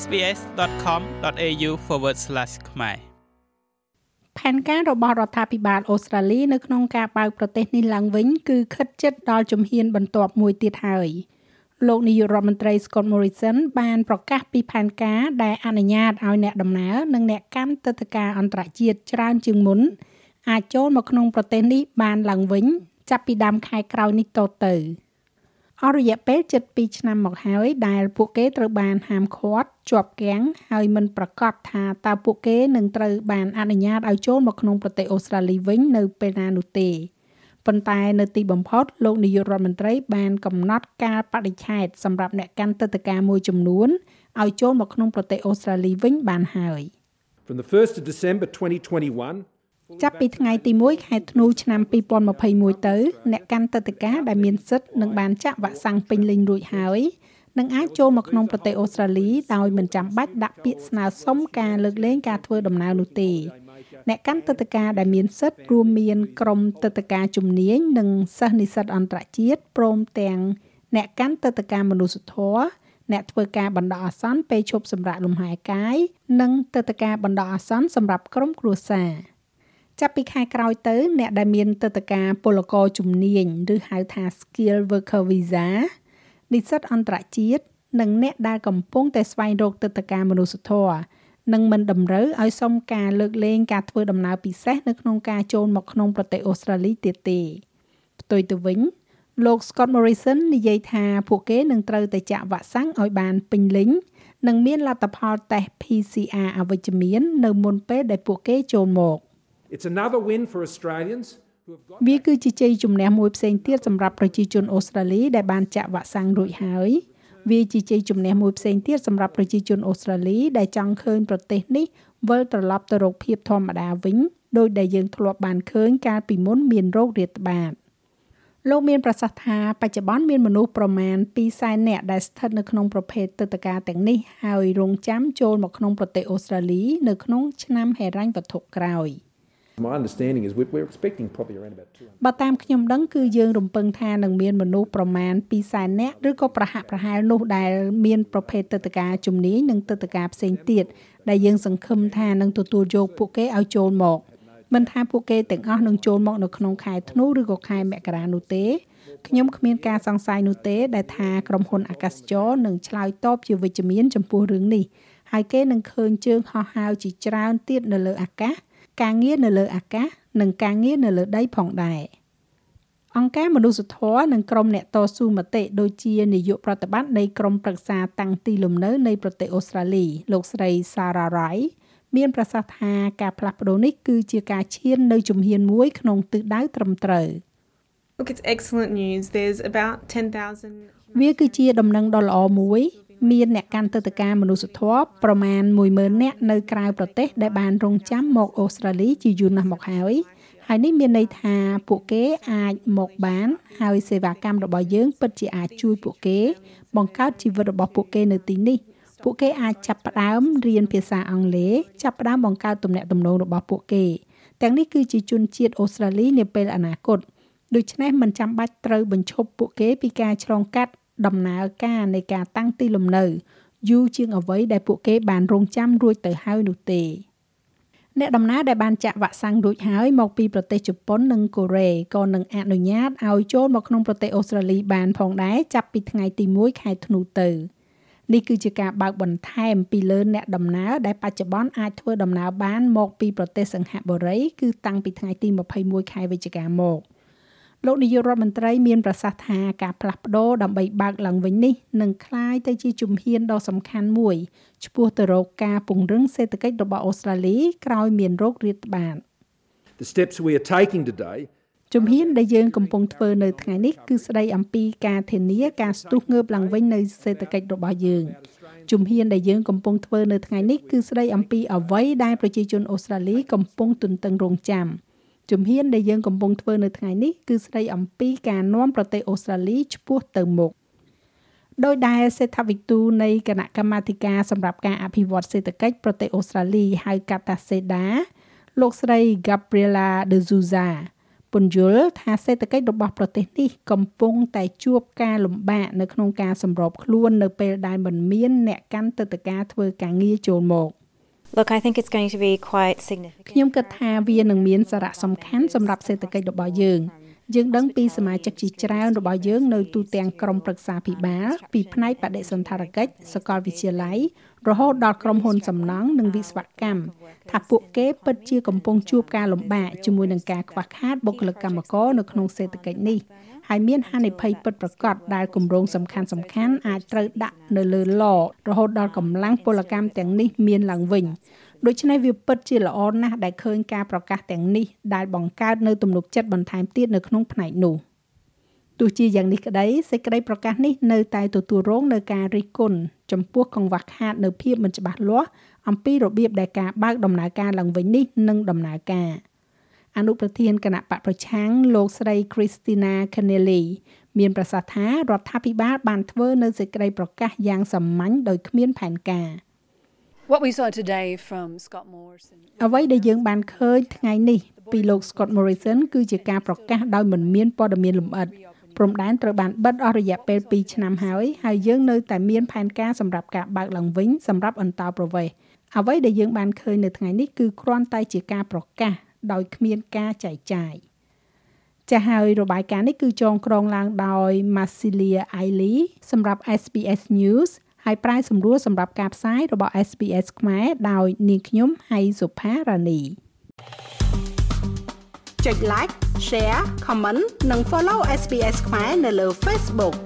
sbs.com.au/ ខ្មែរផែនការរបស់រដ្ឋាភិបាលអូស្ត្រាលីនៅក្នុងការបើកប្រទេសនេះឡើងវិញគឺខិតជិតដល់ជំហានបន្ទាប់មួយទៀតហើយលោកនាយករដ្ឋមន្ត្រី Scott Morrison បានប្រកាសពីផែនការដែលអនុញ្ញាតឲ្យអ្នកដំណើរនិងអ្នកកាន់ទឹកធការអន្តរជាតិច្រើនជាងមុនអាចចូលមកក្នុងប្រទេសនេះបានឡើងវិញ ចាប់ពីដើមខែក្រោយនេះតទៅ អស់រយៈពេលជិត2ឆ្នាំមកហើយដែលពួកគេត្រូវបានហាមឃាត់ជាប់គាំងហើយមិនប្រកាសថាតើពួកគេនឹងត្រូវបានអនុញ្ញាតឲ្យចូលមកក្នុងប្រទេសអូស្ត្រាលីវិញនៅពេលណានោះទេប៉ុន្តែនៅទីបំផុតលោកនាយករដ្ឋមន្ត្រីបានកំណត់ការបដិឆេទសម្រាប់អ្នកកាន់ទឹកតការមួយចំនួនឲ្យចូលមកក្នុងប្រទេសអូស្ត្រាលីវិញបានហើយ From the 1st of December 2021 ចាប់ពីថ្ងៃទី1ខែធ្នូឆ្នាំ2021ទៅអ្នកកាន់ទឹកតការដែលមានសិទ្ធិនឹងបានចាក់វ៉ាក់សាំងពេញលេញរួចហើយនឹងអាចចូលមកក្នុងប្រទេសអូស្ត្រាលីដោយមិនចាំបាច់ដាក់ពាក្យស្នើសុំការលើកលែងការធ្វើដំណើរនោះទេអ្នកកាន់ទឹកតការដែលមានសិទ្ធិរួមមានក្រុមទឹកតការជំនាញនិងសិស្សនិស្សិតអន្តរជាតិព្រមទាំងអ្នកកាន់ទឹកតការមនុស្សធម៌អ្នកធ្វើការបណ្ដោះអាសន្នពេលឈប់សម្រាកលំហែកាយនិងទឹកតការបណ្ដោះអាសន្នសម្រាប់ក្រុមគ្រួសារ។ ចាប់ពីខែក្រោយទៅ អ្នកដែលមានទឹកតការពលករជំនាញឬហៅថា skill worker visa និស្សិតអន្តរជាតិនិងអ្នកដែលកំពុងតែស្វែងរកទឹកតការមនុស្សធម៌នឹងមិនតម្រូវឲ្យសុំការលើកលែងការធ្វើដំណើរពិសេសនៅក្នុងការចូលមកក្នុងប្រទេសអូស្ត្រាលីទៀតទេផ្ទុយទៅវិញលោក Scott Morrison និយាយថាពួកគេនឹងត្រូវតែចាក់វ៉ាក់សាំងឲ្យបានពេញលេញនិងមានលទ្ធផលតេស្ត PCR អវិជ្ជមាន នៅមុនពេលដែលពួកគេចូលមក It's another win for Australians វាគឺជាជ័យជំនះមួយផ្សេងទៀតសម្រាប់ប្រជាជនអូស្ត្រាលីដែលបានចាក់វ៉ាក់សាំងរួចហើយវាជាជ័យជំនះមួយផ្សេងទៀតសម្រាប់ប្រជាជនអូស្ត្រាលីដែលចង់ឃើញប្រទេសនេះវិលត្រឡប់ទៅរកភាពធម្មតាវិញដោយដែលយើងធ្លាប់បានឃើញកាលពីមុនមានโรគរាតត្បាតលោកមានប្រសាសន៍ថាបច្ចុប្បន្នមានមនុស្សប្រមាណ200,000នាក់ដែលស្ថិតនៅក្នុងប្រភេទទឹកតការទាំងនេះហើយរងចាំចូលមកក្នុងប្រទេសអូស្ត្រាលីនៅក្នុងឆ្នាំហិរញ្ញវត្ថុក្រោយ។ My understanding is we're expecting probably around about 200 បើតាមខ្ញុំដឹងគឺយើងរំពឹងថានឹងមានមនុស្សប្រមាណ200,000នាក់ឬក៏ប្រហាក់ប្រហែលនោះដែលមានប្រភេទទឹកតការជំនាញនិងទឹកតការផ្សេងទៀតដែលយើងសង្ឃឹមថានឹងទទួលយកពួកគេឲ្យចូលមកមិនថាពួកគេទាំងអស់នឹងចូលមកនៅក្នុងខែធ្នូឬក៏ខែមករានោះទេខ្ញុំគ្មានការសង្ស័យនោះទេដែលថាក្រុមហ៊ុនអាកាសចរនឹងឆ្លើយតបជាវិជ្ជមានចំពោះរឿងនេះហើយគេនឹងឃើញជើងហោះហើរជាច្រើនទៀតនៅលើអាកាស ការងារនៅលើអាកាសនិងការងារនៅលើដីផងដែរអង្គការមនុស្សធម៌និងក្រុមអ្នកតស៊ូមតិដូចជានាយកប្រតិបត្តិនៃក្រុមប្រឹក្សាតាំងទីលំនៅនៃប្រទេសអូស្ត្រាលីលោកស្រី Sarah Rai មានប្រសាសន៍ថាការផ្លាស់ប្ដូរនេះគឺជាការឈាននៅជំហានមួយក្នុងទិសដៅត្រឹមត្រូវ Look it's excellent news there's about 10,000វាគឺជាដំណឹងដ៏ល្អមួយ មានអ្នកកាន់ទឹកតការមនុស្សធម៌ប្រមាណ10000នាក់នៅក្រៅប្រទេសដែលបានរងចាំមកអូស្ត្រាលីជាយូរណាស់មកហើយហើយនេះមានន័យថាពួកគេអាចមកបាន ហើយសេវាកម្មរបស់យើងពិតជាអាចជួយពួកគេ បង្កើតជីវិតរបស់ពួកគេនៅទីនេះពួកគេអាចចាប់ផ្ដើមរៀនភាសាអង់គ្លេសចាប់ផ្ដើមបង្កើតទំនាក់ទំនងរបស់ពួកគេទាំងនេះគឺជាជនជាតិអូស្ត្រាលីនាពេលអនាគតដូច្នេះមិនចាំបាច់ត្រូវបញ្ឈប់ពួកគេពីការឆ្លងកាត់ ដំណើរការនៃការតាំងទីលំនៅយូរជាងអ្វីដែលពួកគេបានរងចាំរួចទៅហើយនោះទេអ្នកដំណើរដែលបានចាក់វ៉ាក់សាំងរួចហើយមកពីប្រទេសជប៉ុននិងកូរ៉េក៏នឹងអនុញ្ញាតឲ្យចូលមកក្នុងប្រទេសអូស្ត្រាលីបានផងដែរចាប់ពីថ្ងៃទី1ខែធ្នូទៅនេះគឺជាការបើកបន្ថែមពីលើអ្នកដំណើរដែលបច្ចុប្បន្នអាចធ្វើដំណើរបានមកពីប្រទេសសង្ហបុរីគឺតាំងពីថ្ងៃទី21ខែវិច្ឆិកាមក។ លោកនាយករដ្ឋមន្ត្រីមានប្រសាសន៍ថាការផ្លាស់ប្ដូរដើម្បីបើកឡើងវិញនេះនឹងคล้ายទៅជាជំហានដ៏សំខាន់មួយឆ្ពោះទៅរកការពង្រឹងសេដ្ឋកិច្ចរបស់អូស្ត្រាលីក្រោយមានโรគរាតត្បាត The steps we are taking today ជំហានដែលយើងកំពុងធ្វើនៅថ្ងៃនេះគឺស្ដីអំពីការធានាការស្ទុះងើបឡើងវិញនៃសេដ្ឋកិច្ចរបស់យើងជំហានដែលយើងកំពុងធ្វើនៅថ្ងៃនេះគឺស្ដីអំពីអ្វីដែលប្រជាជនអូស្ត្រាលីកំពុងទន្ទឹងរង់ចាំ។ ជំហានដែលយើងកំពុងធ្វើនៅថ្ងៃនេះគឺស្ដីអំពីការនាំប្រទេសអូស្ត្រាលីឆ្ពោះទៅមុខដោយដែលសេដ្ឋវិទូនៃគណៈកម្មាធិការសម្រាប់ការអភិវឌ្ឍសេដ្ឋកិច្ចប្រទេសអូស្ត្រាលីហៅកាត់ថាសេដាលោកស្រី Gabriela de Souza ពន្យល់ថាសេដ្ឋកិច្ចរបស់ប្រទេសនេះកំពុងតែជួបការលំបាកនៅក្នុងការសម្របខ្លួននៅពេលដែលមិនមានអ្នកកាន់ទឹកតការធ្វើការងារចូលមក Look, I think it's going to be quite significant. ខ្ញុំគិតថាវានឹងមានសារៈសំខាន់សម្រាប់សេដ្ឋកិច្ចរបស់យើងយើងដឹងពីសមាជិកជាច្រើនរបស់យើងនៅទូទាំងក្រុមប្រឹក្សាភិបាលពីផ្នែកបដិសណ្ឋារកិច្ចសាកលវិទ្យាល័យរហូតដល់ក្រុមហ៊ុនសំណង់និងវិស្វកម្មថាពួកគេពិតជាកំពុងជួបការលំបាកជាមួយនឹងការខ្វះខាតបុគ្គលិកកម្មករនៅក្នុងសេដ្ឋកិច្ចនេះហើយមានហានិភ័យពិតប្រាកដដែលគម្រោងសំខាន់សំខាន់អាចត្រូវដាក់នៅលើឡរហូតដល់កម្លាំងពលកម្មទាំងនេះមានឡើងវិញដូច្នេះវាពិតជាល្អណាស់ដែលឃើញការប្រកាសទាំងនេះដែលបង្កើតនៅទំនុកចិត្តបន្ថែមទៀតនៅក្នុងផ្នែកនោះទោះជាយ៉ាងនេះក្តីសេចក្តីប្រកាសនេះនៅតែទទួលរងនៅការរិះគន់ចំពោះកង្វះខាតនៅភាពមិនច្បាស់លាស់អំពីរបៀបដែលការបើកដំណើរការឡើងវិញនេះនឹងដំណើរការ អនុប្រធានគណៈបកប្រឆាំងលោកស្រី Christina Kennelly មានប្រសាសន៍ថារដ្ឋាភិបាលបានធ្វើនៅសេចក្តីប្រកាសយ៉ាងសាមញ្ញដោយគ្មានផែនការ។ What we saw today from Scott Morrison អ្វីដែលយើងបានឃើញថ្ងៃនេះពីលោក Scott Morrison គឺជាការប្រកាសដោយមិនមានព័ត៌មានលម្អិតព្រំដែនត្រូវបានបិទអស់រយៈពេល2ឆ្នាំហើយហើយយើងនៅតែមានផែនការសម្រាប់ការបើកឡើងវិញសម្រាប់អន្តោប្រវេសន៍អ្វីដែលយើងបានឃើញនៅថ្ងៃនេះគឺគ្រាន់តែជាការប្រកាស ដោយគ្មានការចែកចាយចាស់ហើយរបាយការណ៍នេះគឺចងក្រងឡើងដោយ Masilia Aili សម្រាប់ SBS News ហើយប្រាយសម្រួលសម្រាប់ការផ្សាយរបស់ SBS ខ្មែរដោយនាងខ្ញុំហៃសុផារ៉ានីចុច like share comment និង follow SBS ខ្មែរនៅលើ Facebook